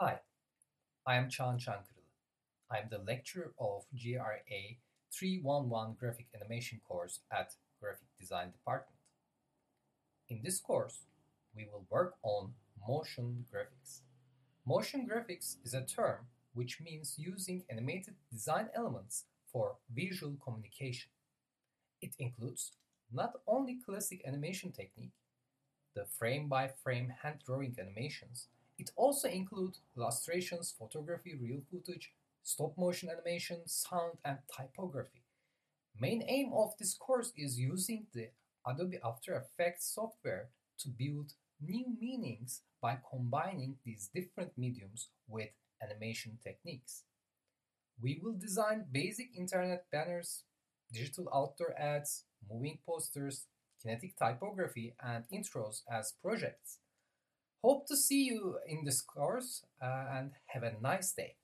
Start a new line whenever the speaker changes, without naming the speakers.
Hi, I am Çağan Çankırılı. I am the lecturer of GRA 311 Graphic Animation course at Graphic Design Department. In this course, we will work on motion graphics. Motion graphics is a term which means using animated design elements for visual communication. It includes not only classic animation technique, the frame by frame hand drawing animations, it also includes illustrations, photography, real footage, stop motion animation, sound, and typography. Main aim of this course is using the Adobe After Effects software to build new meanings by combining these different mediums with animation techniques. We will design basic internet banners, digital outdoor ads, moving posters, kinetic typography, and intros as projects. Hope to see you in this course uh, and have a nice day.